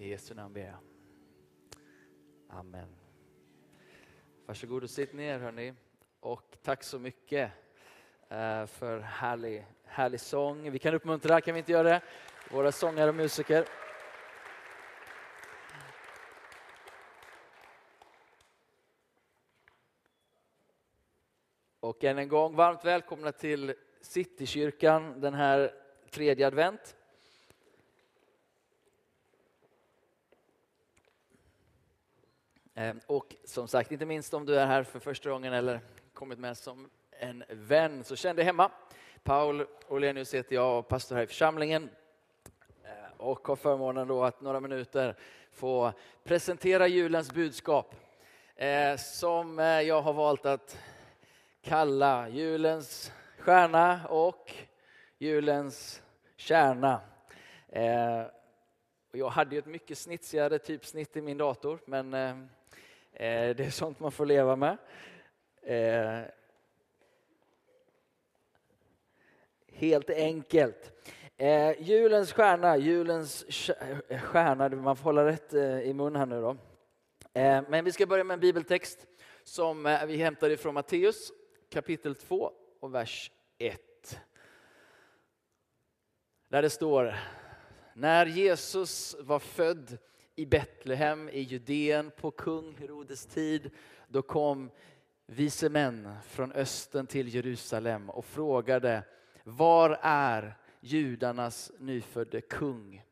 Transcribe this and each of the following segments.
I Jesu namn ber jag. Amen. Varsågod och sitt ner hörni. Och tack så mycket eh, för härlig, härlig sång. Vi kan uppmuntra, kan vi inte göra det? Våra sångare och musiker. Och än en gång varmt välkomna till Citykyrkan den här tredje advent. Ehm, och som sagt, inte minst om du är här för första gången eller kommit med som en vän, så känn dig hemma. Paul Olenius heter jag och pastor här i församlingen ehm, och har förmånen då att några minuter få presentera julens budskap ehm, som eh, jag har valt att kalla julens stjärna och julens kärna. Jag hade ju ett mycket snitsigare typsnitt i min dator, men Eh, det är sånt man får leva med. Eh, helt enkelt. Eh, julens stjärna, julens eh, stjärna, man får hålla rätt i mun här nu då. Men vi ska börja med en bibeltext som vi hämtar ifrån Matteus kapitel 2 och vers 1. Där det står, när Jesus var född i Betlehem i Judeen på kung Herodes tid. Då kom vise män från östen till Jerusalem och frågade var är judarnas nyfödde kung?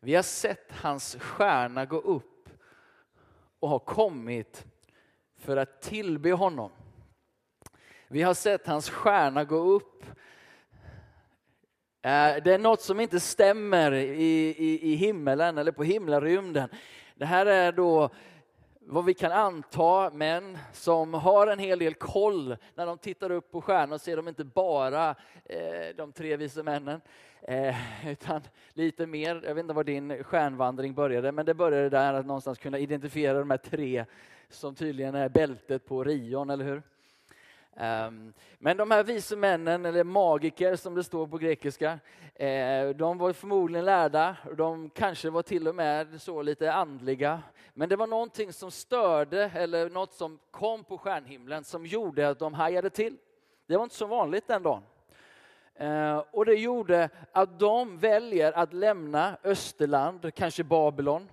Vi har sett hans stjärna gå upp och har kommit för att tillbe honom. Vi har sett hans stjärna gå upp Eh, det är något som inte stämmer i, i, i himmelen eller på himlarymden. Det här är då vad vi kan anta män som har en hel del koll när de tittar upp på stjärnor ser de inte bara eh, de tre vise männen eh, utan lite mer. Jag vet inte var din stjärnvandring började men det började där att någonstans kunna identifiera de här tre som tydligen är bältet på Rion, eller hur? Ehm, men de här vise männen, eller magiker som det står på grekiska, eh, de var förmodligen lärda, de kanske var till och med så lite andliga. Men det var någonting som störde, eller något som kom på stjärnhimlen som gjorde att de hajade till. Det var inte så vanligt den dagen. Eh, och det gjorde att de väljer att lämna Österland, kanske Babylon,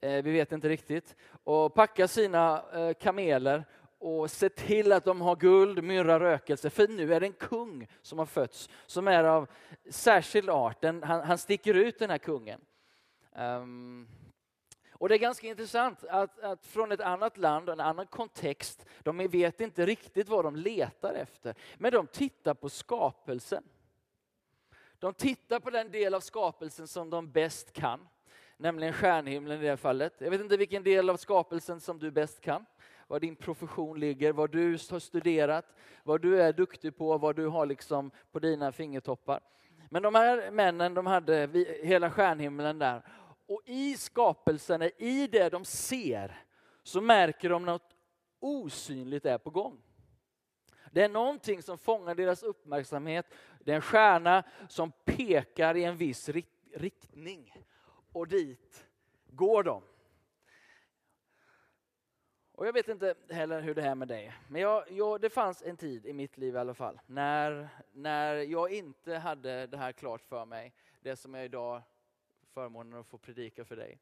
eh, vi vet inte riktigt, och packa sina kameler och se till att de har guld, myrra, rökelse. För nu är det en kung som har fötts som är av särskild art. Den, han, han, sticker ut den här kungen. Um, och det är ganska intressant att, att, från ett annat land, och en annan kontext, de vet inte riktigt vad de letar efter. Men de tittar på skapelsen. De tittar på den del av skapelsen som de bäst kan, nämligen stjärnhimlen i det här fallet. Jag vet inte vilken del av skapelsen som du bäst kan var din profession ligger, vad du har studerat, vad du är duktig på, vad du har liksom på dina fingertoppar. Men de här männen, de hade hela stjärnhimlen där. Och i skapelsen, i det de ser, så märker de något osynligt är på gång. Det är någonting som fångar deras uppmärksamhet. Det är en stjärna som pekar i en viss riktning. Och dit går de. Och jag vet inte heller hur det är med dig, men jag, jag, det fanns en tid i mitt liv i alla fall när, när jag inte hade det här klart för mig, det som jag idag förmånen att få predika för dig.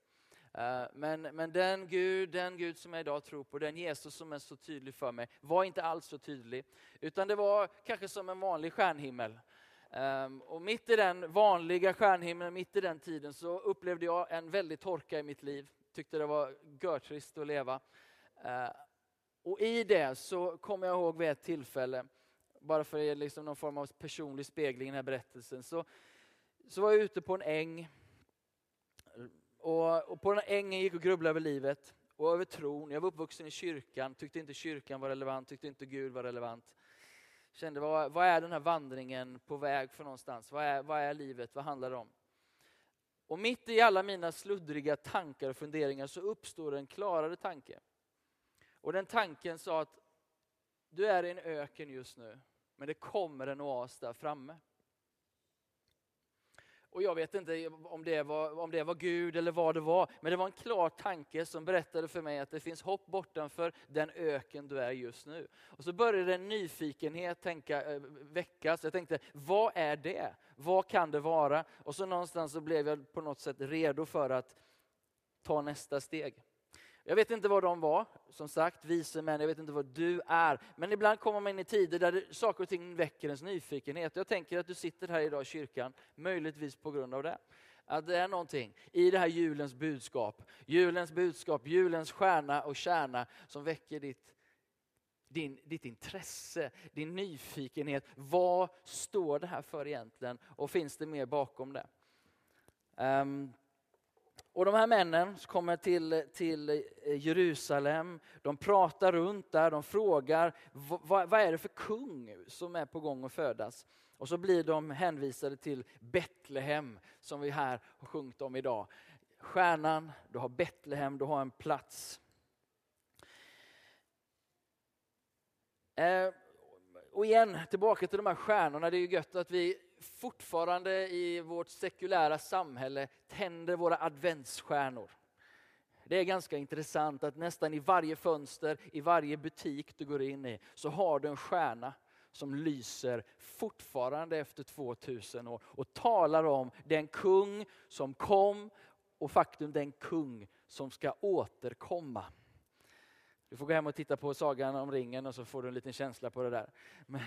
Eh, men, men den Gud, den Gud som jag idag tror på, den Jesus som är så tydlig för mig, var inte alls så tydlig. Utan det var kanske som en vanlig stjärnhimmel. Ehm, och mitt i den vanliga stjärnhimlen, mitt i den tiden, så upplevde jag en väldig torka i mitt liv. Tyckte det var görtrist att leva. Eh, och i det så kommer jag ihåg vid ett tillfälle, bara för att ge liksom någon form av personlig spegling i den här berättelsen, så, så var jag ute på en äng. Och, och på den här ängen gick och grubblade över livet och över tron. Jag var uppvuxen i kyrkan, tyckte inte kyrkan var relevant, tyckte inte Gud var relevant. Kände, vad, vad är den här vandringen på väg för någonstans? Vad är, vad är livet? Vad handlar det om? Och mitt i alla mina sluddriga tankar och funderingar så uppstår en klarare tanke. Och den tanken sa att du är i en öken just nu, men det kommer en oas där framme. Och jag vet inte om det, var, om det var Gud eller vad det var, men det var en klar tanke som berättade för mig att det finns hopp bortanför den öken du är just nu. Och så började en nyfikenhet tänka, eh, väckas. Jag tänkte, vad är det? Vad kan det vara? Och så någonstans så blev jag på något sätt redo för att ta nästa steg. Jag vet inte vad de var, som sagt, vise män, jag vet inte vad du är. Men ibland kommer man in i tider där saker och ting väcker ens nyfikenhet. Jag tänker att du sitter här idag i kyrkan, möjligtvis på grund av det. Att det är någonting i det här julens budskap, julens budskap, julens stjärna och kärna som väcker ditt, din, ditt intresse, din nyfikenhet. Vad står det här för egentligen? Och finns det mer bakom det? Um, och de här männen kommer till, till eh, Jerusalem, de pratar runt där, de frågar vad, vad är det för kung som är på gång att födas? Och så blir de hänvisade till Betlehem som vi här har sjungit om idag. Stjärnan, du har Betlehem, du har en plats. Eh, och igen, tillbaka till de här stjärnorna. Det är ju gött att vi fortfarande i vårt sekulära samhälle tänder våra adventsstjärnor. Det är ganska intressant att nästan i varje fönster, i varje butik du går in i, så har du en stjärna som lyser fortfarande efter 2000 år och talar om den kung som kom och faktum den kung som ska återkomma. Du får gå hem och titta på Sagan om ringen och så får du en liten känsla på det där. Men,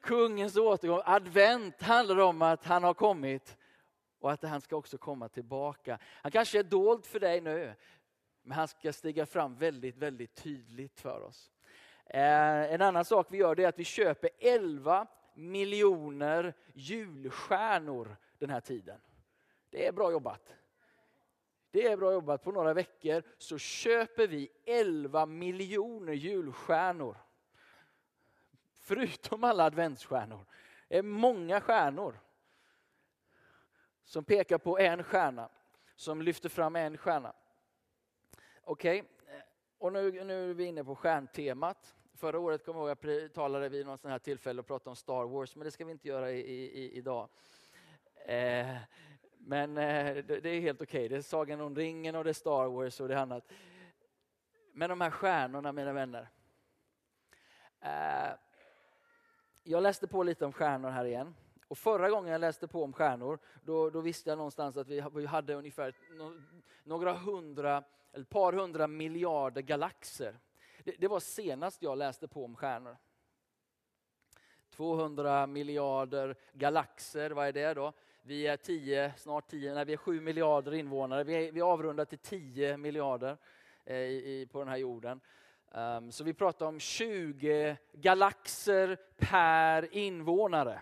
kungens återgång, advent handlar om att han har kommit och att han ska också komma tillbaka. Han kanske är dold för dig nu, men han ska stiga fram väldigt, väldigt tydligt för oss. Eh, en annan sak vi gör är att vi köper 11 miljoner julstjärnor den här tiden. Det är bra jobbat. Det är bra jobbat. På några veckor så köper vi 11 miljoner julstjärnor. Förutom alla adventsstjärnor. Det är många stjärnor som pekar på en stjärna, som lyfter fram en stjärna. Okej, okay. och nu, nu är vi inne på stjärntemat. Förra året kom jag ihåg jag talade vid något sånt här tillfälle och pratade om Star Wars, men det ska vi inte göra i, i, idag. Eh, men eh, det, det, är helt okej. Okay. Det är Sagan om ringen och det är Star Wars och det är annat. Men de här stjärnorna, mina vänner. Eh, jag läste på lite om stjärnor här igen. Och förra gången jag läste på om stjärnor, då, då visste jag någonstans att vi, vi hade ungefär no, några hundra, eller ett par hundra miljarder galaxer. Det, det, var senast jag läste på om stjärnor. 200 miljarder galaxer, vad är det då? Vi är 10, snart 10, nej vi är 7 miljarder invånare. Vi, är, vi avrundar till 10 miljarder eh, i, på den här jorden. Um, så vi pratar om 20 galaxer per invånare.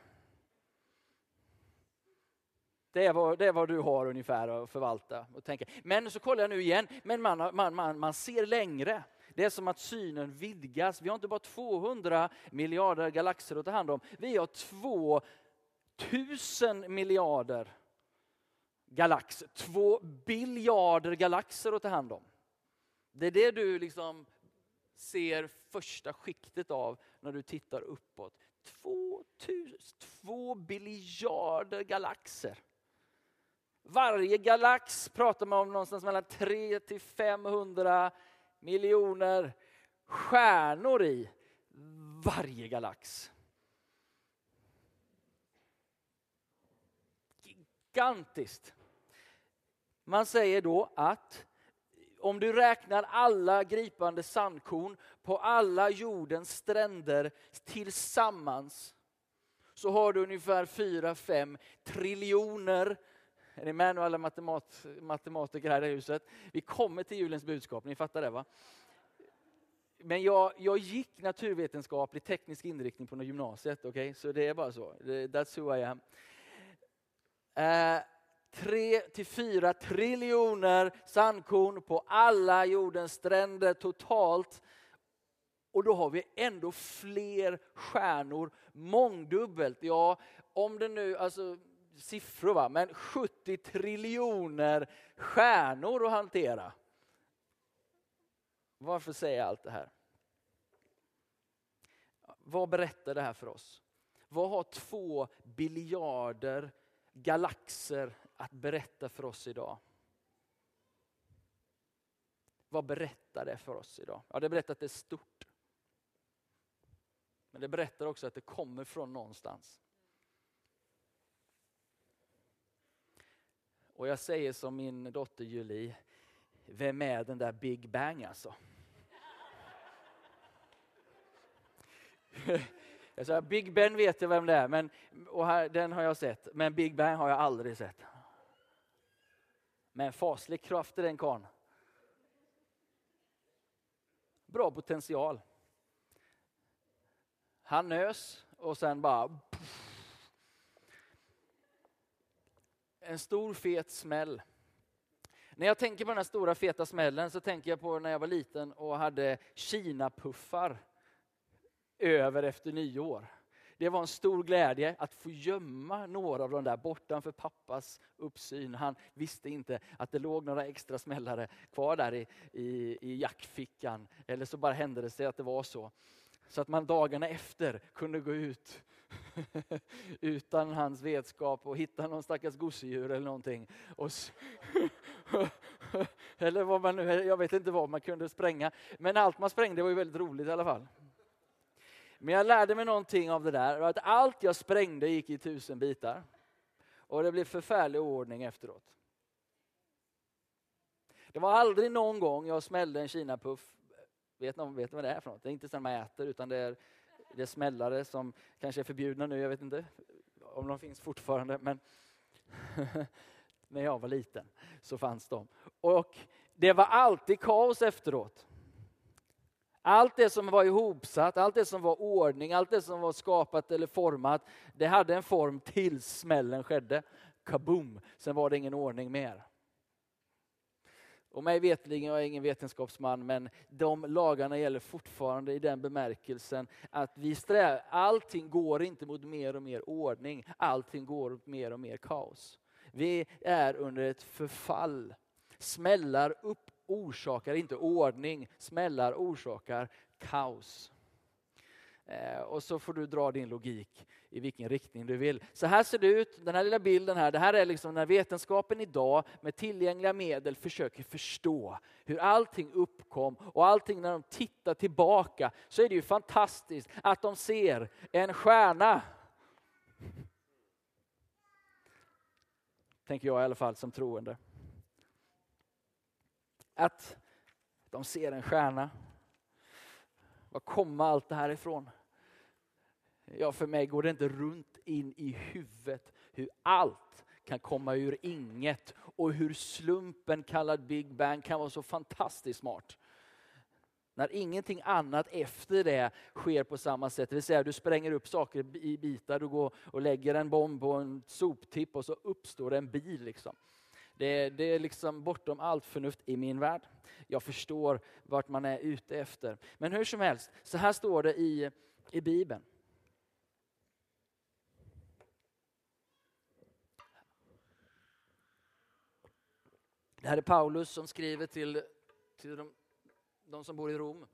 Det är, vad, det är vad du har ungefär att förvalta och tänka. Men så kollar jag nu igen, men man, man, man, man ser längre. Det är som att synen vidgas. Vi har inte bara 200 miljarder galaxer att ta hand om. Vi har 2000 miljarder galaxer. Två biljarder galaxer att ta hand om. Det är det du liksom ser första skiktet av när du tittar uppåt. 2000, 2 biljarder galaxer. Varje galax pratar man om någonstans mellan 3 till 500 miljoner stjärnor i varje galax. Gigantiskt. Man säger då att om du räknar alla gripande sandkorn på alla jordens stränder tillsammans så har du ungefär 4-5 triljoner är ni med nu alla matemat, matematiker här i huset? Vi kommer till julens budskap, ni fattar det va? Men jag, jag gick naturvetenskaplig teknisk inriktning på gymnasiet, okej? Okay? Så det är bara så. That's who I am. Uh, 3 till 4 triljoner sandkorn på alla jordens stränder totalt. Och då har vi ändå fler stjärnor, mångdubbelt. Ja, om det nu, alltså siffror va, men 70 triljoner stjärnor att hantera. Varför säger jag allt det här? Vad berättar det här för oss? Vad har två biljarder galaxer att berätta för oss idag. Vad berättar det för oss idag? Ja, det berättar att det är stort. Men det berättar också att det kommer från någonstans. Och jag säger som min dotter Julie, vem är den där Big Bang alltså? Jag sa, Big Ben vet jag vem det är, men, och här, den har jag sett. Men Big Bang har jag aldrig sett. Med en faslig kraft i den karln. Bra potential. Han nös och sen bara... En stor fet smäll. När jag tänker på den här stora feta smällen så tänker jag på när jag var liten och hade Kina-puffar över efter nyår. Det var en stor glädje att få gömma några av de där bortanför pappas uppsyn. Han visste inte att det låg några extra smällare kvar där i, i, i jackfickan. Eller så bara hände det sig att det var så. Så att man dagarna efter kunde gå ut utan hans vetskap och hitta någon stackars gosedjur eller någonting. Och eller vad man nu, jag vet inte vad man kunde spränga. Men allt man sprängde var ju väldigt roligt i alla fall. Men jag lärde mig någonting av det där, att allt jag sprängde gick i tusen bitar. Och det blev förfärlig ordning efteråt. Det var aldrig någon gång jag smällde en kinapuff. Vet någon vet vad det är för något? Det är inte så man äter utan det är, det är smällare som kanske är förbjudna nu, jag vet inte om de finns fortfarande. Men när jag var liten så fanns de. Och det var alltid kaos efteråt. Allt det som var ihopsatt, allt det som var ordning, allt det som var skapat eller format, det hade en form tills smällen skedde. Kaboom! Sen var det ingen ordning mer. Och mig vetligen, jag är ingen vetenskapsman, men de lagarna gäller fortfarande i den bemärkelsen att vi strävar, allting går inte mot mer och mer ordning, allting går mot mer och mer kaos. Vi är under ett förfall. Smällar upp orsakar inte ordning, smällar orsakar kaos. Eh, och så får du dra din logik i vilken riktning du vill. Så här ser det ut, den här lilla bilden här, det här är liksom när vetenskapen idag med tillgängliga medel försöker förstå hur allting uppkom och allting när de tittar tillbaka så är det ju fantastiskt att de ser en stjärna. Tänker jag i alla fall som troende. Att de ser en stjärna. Var kommer allt det här ifrån? Ja, för mig går det inte runt in i huvudet hur allt kan komma ur inget och hur slumpen kallad Big Bang kan vara så fantastiskt smart. När ingenting annat efter det sker på samma sätt, det vill säga du spränger upp saker i bitar, du går och lägger en bomb på en soptipp och så uppstår en bil. Liksom. Det, det är liksom bortom allt förnuft i min värld. Jag förstår vart man är ute efter. Men hur som helst, så här står det i, i Bibeln. Det här är Paulus som skriver till, till de, de som bor i Rom.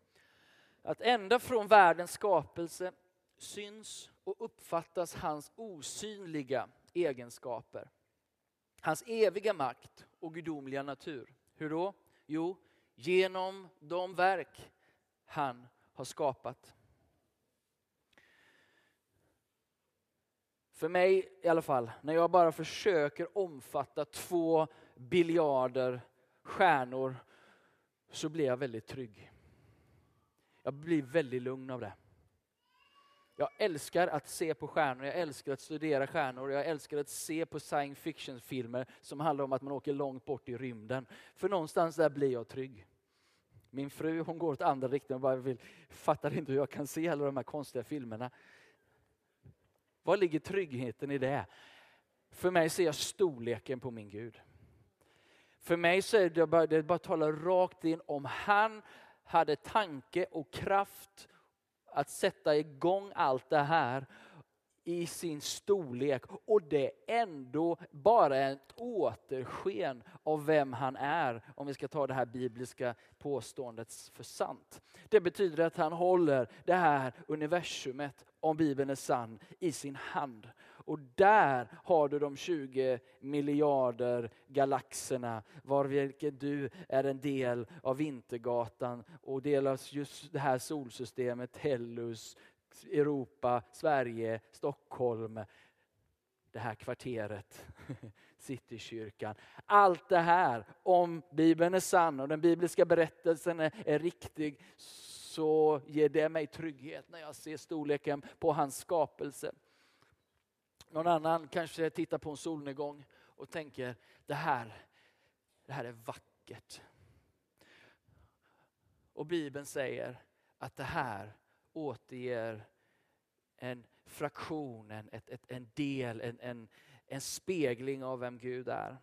Att ända från världens skapelse syns och uppfattas hans osynliga egenskaper. Hans eviga makt och gudomliga natur. Hur då? Jo, genom de verk han har skapat. För mig i alla fall, när jag bara försöker omfatta två biljarder stjärnor så blir jag väldigt trygg. Jag blir väldigt lugn av det. Jag älskar att se på stjärnor, jag älskar att studera stjärnor, jag älskar att se på science fiction-filmer som handlar om att man åker långt bort i rymden. För någonstans där blir jag trygg. Min fru hon går åt andra riktningen och bara vill, fattar inte hur jag kan se alla de här konstiga filmerna. Var ligger tryggheten i det? För mig ser jag storleken på min Gud. För mig så är det bara, det bara talar rakt in om han hade tanke och kraft att sätta igång allt det här i sin storlek och det är ändå bara ett återsken av vem han är, om vi ska ta det här bibliska påståendet för sant. Det betyder att han håller det här universumet, om Bibeln är sann, i sin hand. Och där har du de 20 miljarder galaxerna, var vilket du är en del av Vintergatan och delas just det här solsystemet, Tellus, Europa, Sverige, Stockholm, det här kvarteret, Citykyrkan. Allt det här, om Bibeln är sann och den bibliska berättelsen är, är riktig, så ger det mig trygghet när jag ser storleken på hans skapelse. Någon annan kanske tittar på en solnedgång och tänker, det här, det här är vackert. Och Bibeln säger att det här återger en fraktion, en, ett, ett, en del, en, en, en spegling av vem Gud är.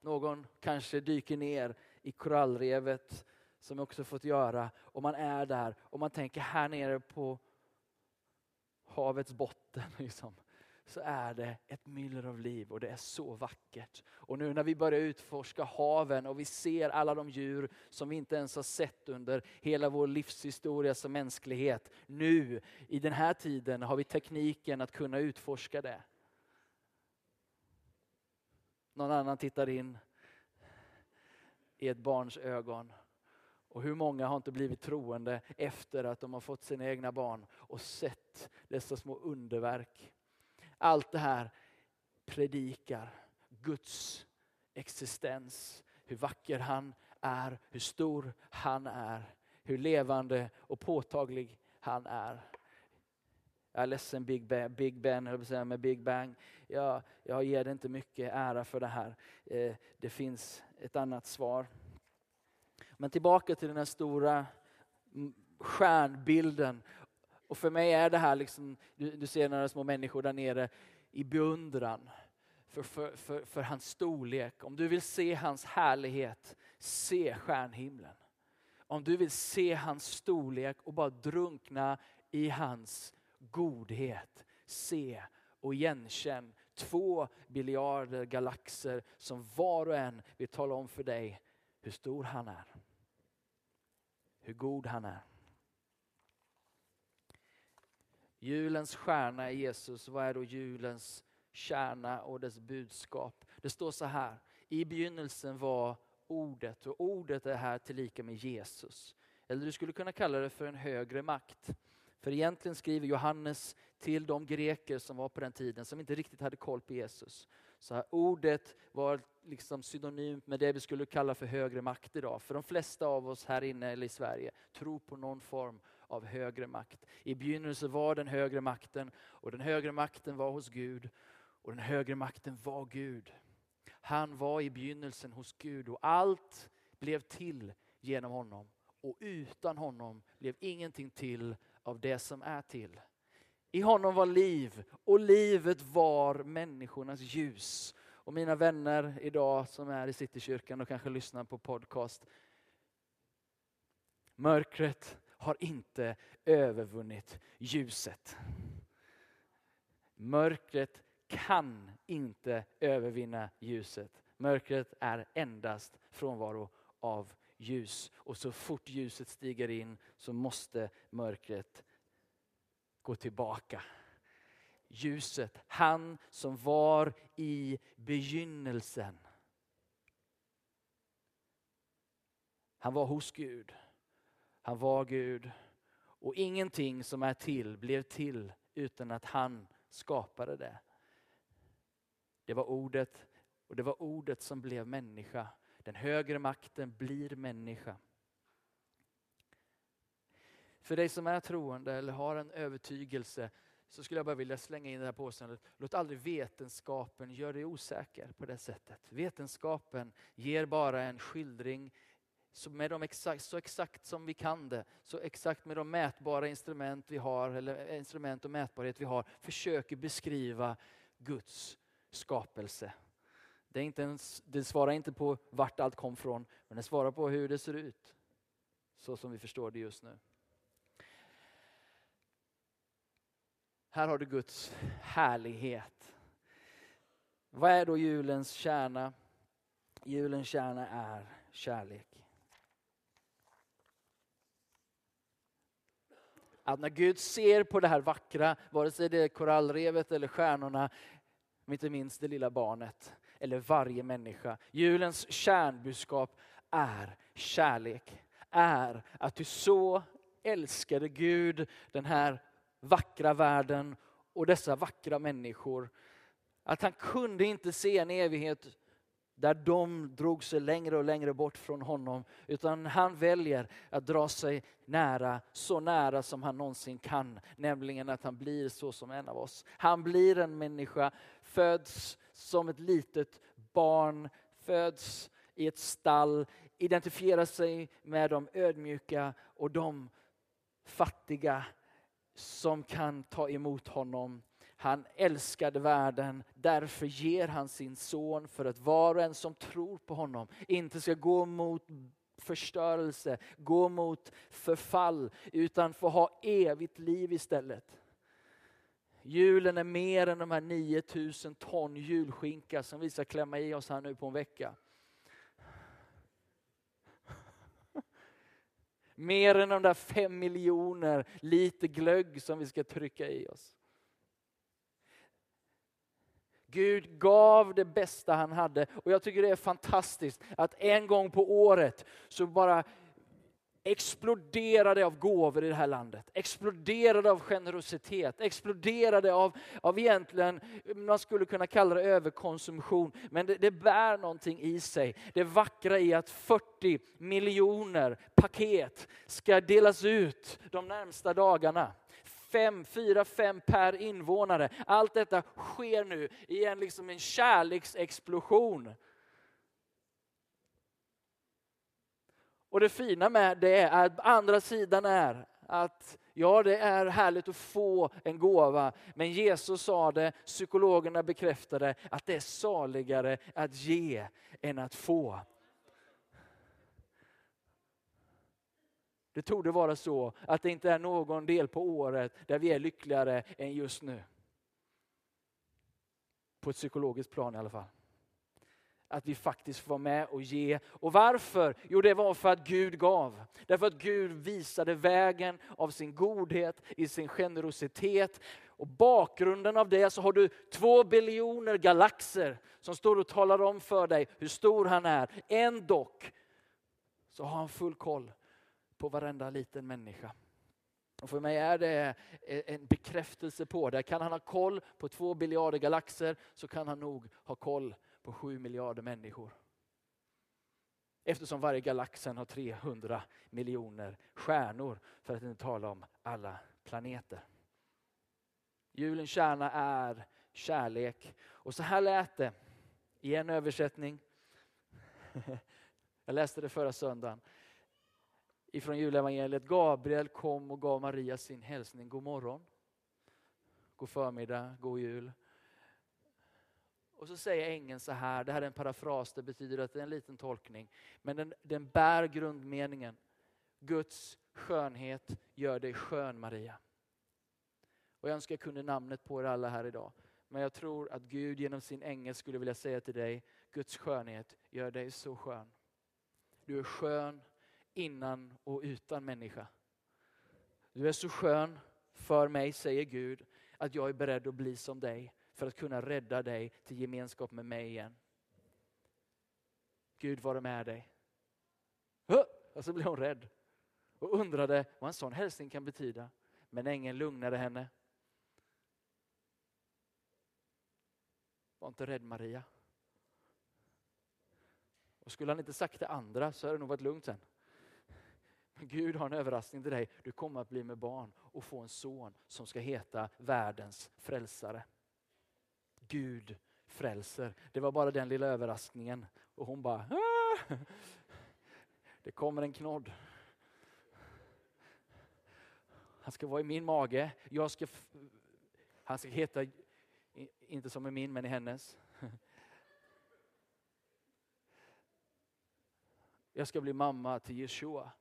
Någon kanske dyker ner i korallrevet som jag också fått göra och man är där och man tänker här nere på havets botten. Liksom så är det ett myller av liv och det är så vackert. Och nu när vi börjar utforska haven och vi ser alla de djur som vi inte ens har sett under hela vår livshistoria som mänsklighet. Nu i den här tiden har vi tekniken att kunna utforska det. Någon annan tittar in i ett barns ögon. Och hur många har inte blivit troende efter att de har fått sina egna barn och sett dessa små underverk allt det här predikar Guds existens, hur vacker han är, hur stor han är, hur levande och påtaglig han är. Jag är ledsen Big Ben, Big ben höll säga, med Big Bang. Jag, jag ger dig inte mycket ära för det här. Eh, det finns ett annat svar. Men tillbaka till den här stora stjärnbilden och för mig är det här, liksom, du, du ser några små människor där nere i beundran för, för, för, för hans storlek. Om du vill se hans härlighet, se stjärnhimlen. Om du vill se hans storlek och bara drunkna i hans godhet, se och igenkänn två biljarder galaxer som var och en vill tala om för dig hur stor han är. Hur god han är. Julens stjärna är Jesus. Vad är då julens kärna och dess budskap? Det står så här. I begynnelsen var ordet och ordet är här tillika med Jesus. Eller du skulle kunna kalla det för en högre makt. För egentligen skriver Johannes till de greker som var på den tiden som inte riktigt hade koll på Jesus. Så här, ordet var liksom synonymt med det vi skulle kalla för högre makt idag. För de flesta av oss här inne eller i Sverige tror på någon form av högre makt. I begynnelsen var den högre makten och den högre makten var hos Gud och den högre makten var Gud. Han var i begynnelsen hos Gud och allt blev till genom honom. Och utan honom blev ingenting till av det som är till. I honom var liv och livet var människornas ljus. Och mina vänner idag som är i Citykyrkan och kanske lyssnar på podcast. Mörkret har inte övervunnit ljuset. Mörkret kan inte övervinna ljuset. Mörkret är endast frånvaro av ljus. Och så fort ljuset stiger in så måste mörkret gå tillbaka. Ljuset, han som var i begynnelsen. Han var hos Gud. Han var Gud och ingenting som är till blev till utan att han skapade det. Det var ordet och det var ordet som blev människa. Den högre makten blir människa. För dig som är troende eller har en övertygelse så skulle jag bara vilja slänga in det här påståendet. Låt aldrig vetenskapen göra dig osäker på det sättet. Vetenskapen ger bara en skildring så, med de exakt, så exakt som vi kan det, så exakt med de mätbara instrument vi har, eller eh, instrument och mätbarhet vi har, försöker beskriva Guds skapelse. Det, är inte ens, det svarar inte på vart allt kom från, men det svarar på hur det ser ut. Så som vi förstår det just nu. Här har du Guds härlighet. Vad är då julens kärna? Julens kärna är kärlek. Att när Gud ser på det här vackra, vare sig det är korallrevet eller stjärnorna, men inte minst det lilla barnet eller varje människa. Julens kärnbudskap är kärlek. Är att du så älskade Gud den här vackra världen och dessa vackra människor. Att han kunde inte se en evighet där de drog sig längre och längre bort från honom. Utan han väljer att dra sig nära, så nära som han någonsin kan. Nämligen att han blir så som en av oss. Han blir en människa, föds som ett litet barn, föds i ett stall, identifierar sig med de ödmjuka och de fattiga som kan ta emot honom. Han älskade världen, därför ger han sin son för att var och en som tror på honom inte ska gå mot förstörelse, gå mot förfall, utan få ha evigt liv istället. Julen är mer än de här 9000 ton julskinka som vi ska klämma i oss här nu på en vecka. Mer än de där fem miljoner liter glögg som vi ska trycka i oss. Gud gav det bästa han hade och jag tycker det är fantastiskt att en gång på året så bara exploderade av gåvor i det här landet. Exploderade av generositet, exploderade av, av egentligen, man skulle kunna kalla det överkonsumtion, men det, det bär någonting i sig. Det vackra i att 40 miljoner paket ska delas ut de närmsta dagarna fem, fyra, fem per invånare. Allt detta sker nu i en, liksom en kärleksexplosion. Och det fina med det är att andra sidan är att ja, det är härligt att få en gåva, men Jesus sa det, psykologerna bekräftade att det är saligare att ge än att få. Det tog det vara så att det inte är någon del på året där vi är lyckligare än just nu. På ett psykologiskt plan i alla fall. Att vi faktiskt får vara med och ge. Och varför? Jo, det var för att Gud gav. Därför att Gud visade vägen av sin godhet, i sin generositet. Och bakgrunden av det så har du två biljoner galaxer som står och talar om för dig hur stor han är. Ändå så har han full koll på varenda liten människa. Och för mig är det e- en bekräftelse på det. Kan han ha koll på två biljarder galaxer så kan han nog ha koll på sju miljarder människor. Eftersom varje galaxen har 300 miljoner stjärnor för att inte tala om alla planeter. Julens kärna är kärlek. Och så här lät det i en översättning. Jag läste det förra söndagen ifrån julevangeliet. Gabriel kom och gav Maria sin hälsning. God morgon, god förmiddag, god jul. Och så säger ängeln så här, det här är en parafras, det betyder att det är en liten tolkning. Men den, den bär grundmeningen. Guds skönhet gör dig skön Maria. Och jag önskar jag kunde namnet på er alla här idag. Men jag tror att Gud genom sin ängel skulle vilja säga till dig, Guds skönhet gör dig så skön. Du är skön innan och utan människa. Du är så skön för mig, säger Gud, att jag är beredd att bli som dig för att kunna rädda dig till gemenskap med mig igen. Gud vare med dig. Och så blev hon rädd och undrade vad en sån hälsning kan betyda. Men ängeln lugnade henne. Var inte rädd Maria. Och skulle han inte sagt det andra så hade det nog varit lugnt sen. Men Gud har en överraskning till dig. Du kommer att bli med barn och få en son som ska heta världens frälsare. Gud frälser. Det var bara den lilla överraskningen. Och hon bara, Aah! det kommer en knodd. Han ska vara i min mage. Jag ska, han ska heta, inte som i min, men i hennes. Jag ska bli mamma till Jeshua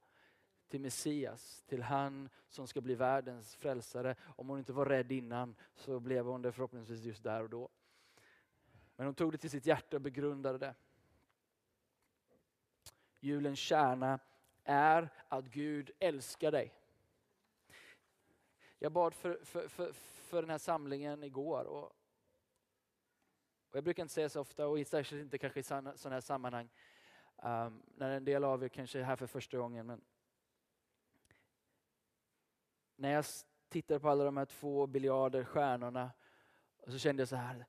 till Messias, till han som ska bli världens frälsare. Om hon inte var rädd innan så blev hon det förhoppningsvis just där och då. Men hon tog det till sitt hjärta och begrundade det. Julens kärna är att Gud älskar dig. Jag bad för, för, för, för den här samlingen igår. Och, och jag brukar inte säga så ofta, och särskilt inte kanske i sådana här sammanhang, um, när en del av er kanske är här för första gången. Men när jag tittade på alla de här två biljarder stjärnorna så kände jag så här,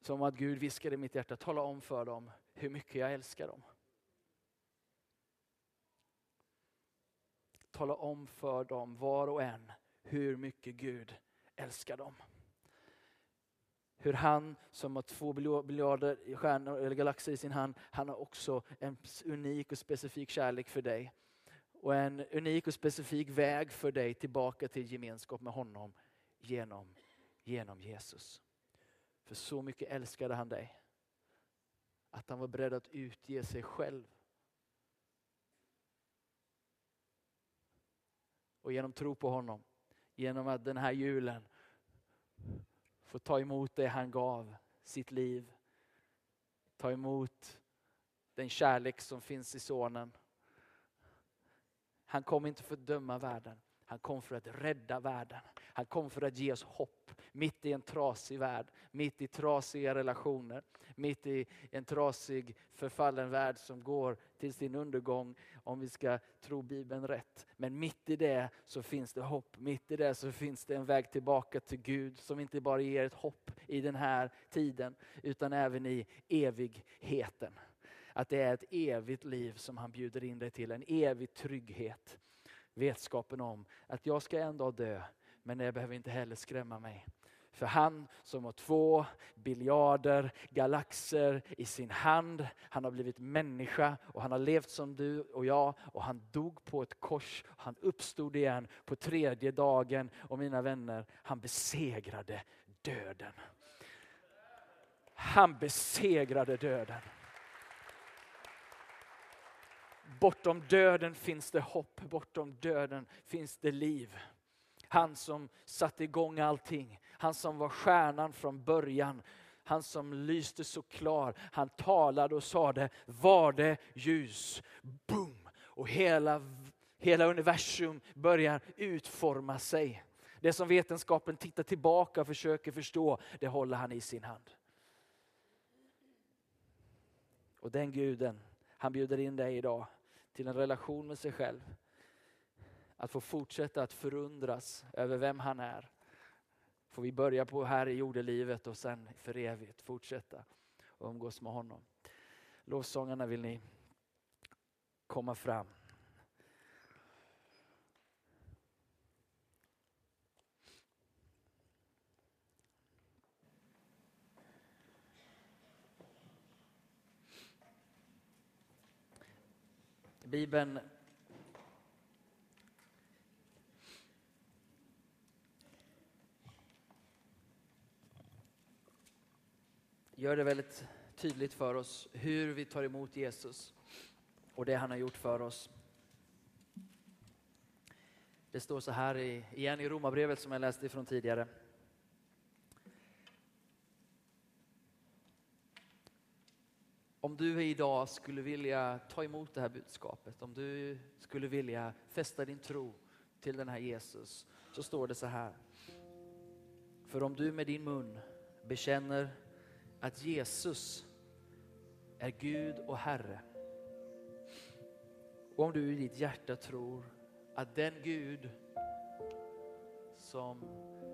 som att Gud viskade i mitt hjärta, tala om för dem hur mycket jag älskar dem. Tala om för dem, var och en, hur mycket Gud älskar dem. Hur han som har två biljarder stjärnor eller galaxer i sin hand, han har också en unik och specifik kärlek för dig. Och en unik och specifik väg för dig tillbaka till gemenskap med honom genom, genom Jesus. För så mycket älskade han dig. Att han var beredd att utge sig själv. Och genom tro på honom, genom att den här julen få ta emot det han gav, sitt liv. Ta emot den kärlek som finns i sonen. Han kom inte för att döma världen, han kom för att rädda världen. Han kom för att ge oss hopp mitt i en trasig värld, mitt i trasiga relationer, mitt i en trasig förfallen värld som går till sin undergång om vi ska tro Bibeln rätt. Men mitt i det så finns det hopp, mitt i det så finns det en väg tillbaka till Gud som inte bara ger ett hopp i den här tiden utan även i evigheten. Att det är ett evigt liv som han bjuder in dig till, en evig trygghet. Vetskapen om att jag ska en dag dö, men det behöver inte heller skrämma mig. För han som har två biljarder galaxer i sin hand, han har blivit människa och han har levt som du och jag och han dog på ett kors. Han uppstod igen på tredje dagen och mina vänner, han besegrade döden. Han besegrade döden. Bortom döden finns det hopp, bortom döden finns det liv. Han som satte igång allting, han som var stjärnan från början, han som lyste så klar. Han talade och sade, var det ljus? Boom! Och hela, hela universum börjar utforma sig. Det som vetenskapen tittar tillbaka och försöker förstå, det håller han i sin hand. Och den guden, han bjuder in dig idag till en relation med sig själv. Att få fortsätta att förundras över vem han är. Får vi börja på här i jordelivet och sen för evigt fortsätta och umgås med honom. Lovsångarna vill ni komma fram. Bibeln gör det väldigt tydligt för oss hur vi tar emot Jesus och det han har gjort för oss. Det står så här i, igen i Romarbrevet som jag läste ifrån tidigare. Om du idag skulle vilja ta emot det här budskapet, om du skulle vilja fästa din tro till den här Jesus, så står det så här. För om du med din mun bekänner att Jesus är Gud och Herre, och om du i ditt hjärta tror att den Gud som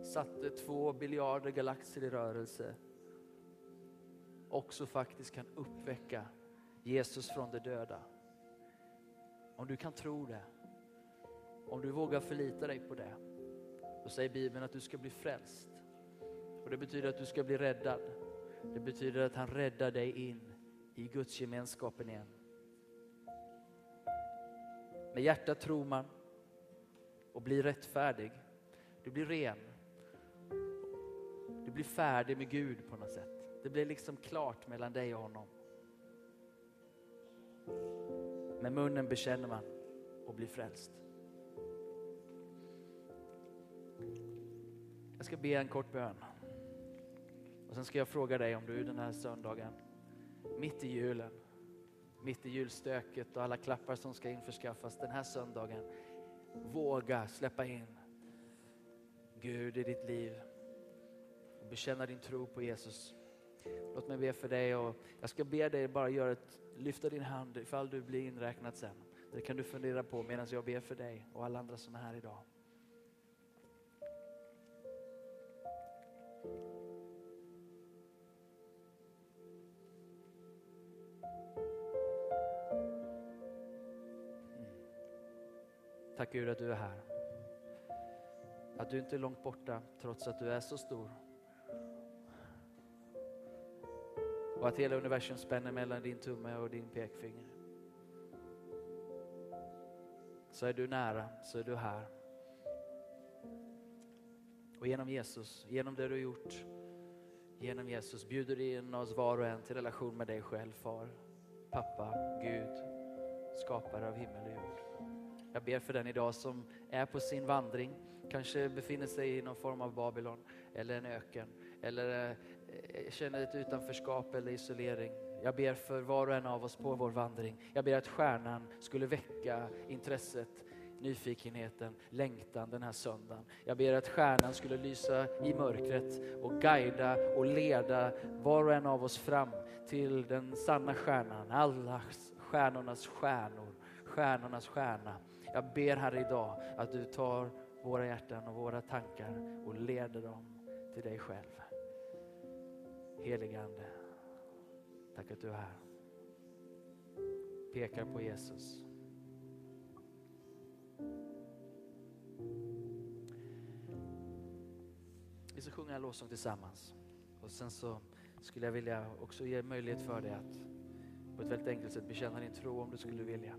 satte två biljarder galaxer i rörelse också faktiskt kan uppväcka Jesus från de döda. Om du kan tro det, om du vågar förlita dig på det, då säger Bibeln att du ska bli frälst. Och Det betyder att du ska bli räddad. Det betyder att han räddar dig in i Guds gemenskapen igen. Med hjärtat tror man och blir rättfärdig. Du blir ren. Du blir färdig med Gud på något sätt. Det blir liksom klart mellan dig och honom. Med munnen bekänner man och blir frälst. Jag ska be en kort bön. Och sen ska jag fråga dig om du den här söndagen, mitt i julen, mitt i julstöket och alla klappar som ska införskaffas den här söndagen, våga släppa in Gud i ditt liv och bekänna din tro på Jesus. Låt mig be för dig och jag ska be dig bara göra ett, lyfta din hand ifall du blir inräknad sen. Det kan du fundera på medan jag ber för dig och alla andra som är här idag. Mm. Tack Gud att du är här. Att du inte är långt borta trots att du är så stor. Och att hela universum spänner mellan din tumme och din pekfinger. Så är du nära, så är du här. Och genom Jesus, genom det du har gjort, genom Jesus bjuder du in oss var och en till relation med dig själv, Far, pappa, Gud, skapare av himmel och jord. Jag ber för den idag som är på sin vandring, kanske befinner sig i någon form av Babylon eller en öken eller Eh, känner ett utanförskap eller isolering. Jag ber för var och en av oss på vår vandring. Jag ber att stjärnan skulle väcka intresset, nyfikenheten, längtan den här söndagen. Jag ber att stjärnan skulle lysa i mörkret och guida och leda var och en av oss fram till den sanna stjärnan, alla stjärnornas stjärnor, stjärnornas stjärna. Jag ber här idag att du tar våra hjärtan och våra tankar och leder dem till dig själv. Helige Ande, tack att du är här. Pekar på Jesus. Vi ska sjunga en lovsång tillsammans. Och sen så skulle jag vilja också ge möjlighet för dig att på ett väldigt enkelt sätt bekänna din tro om du skulle vilja.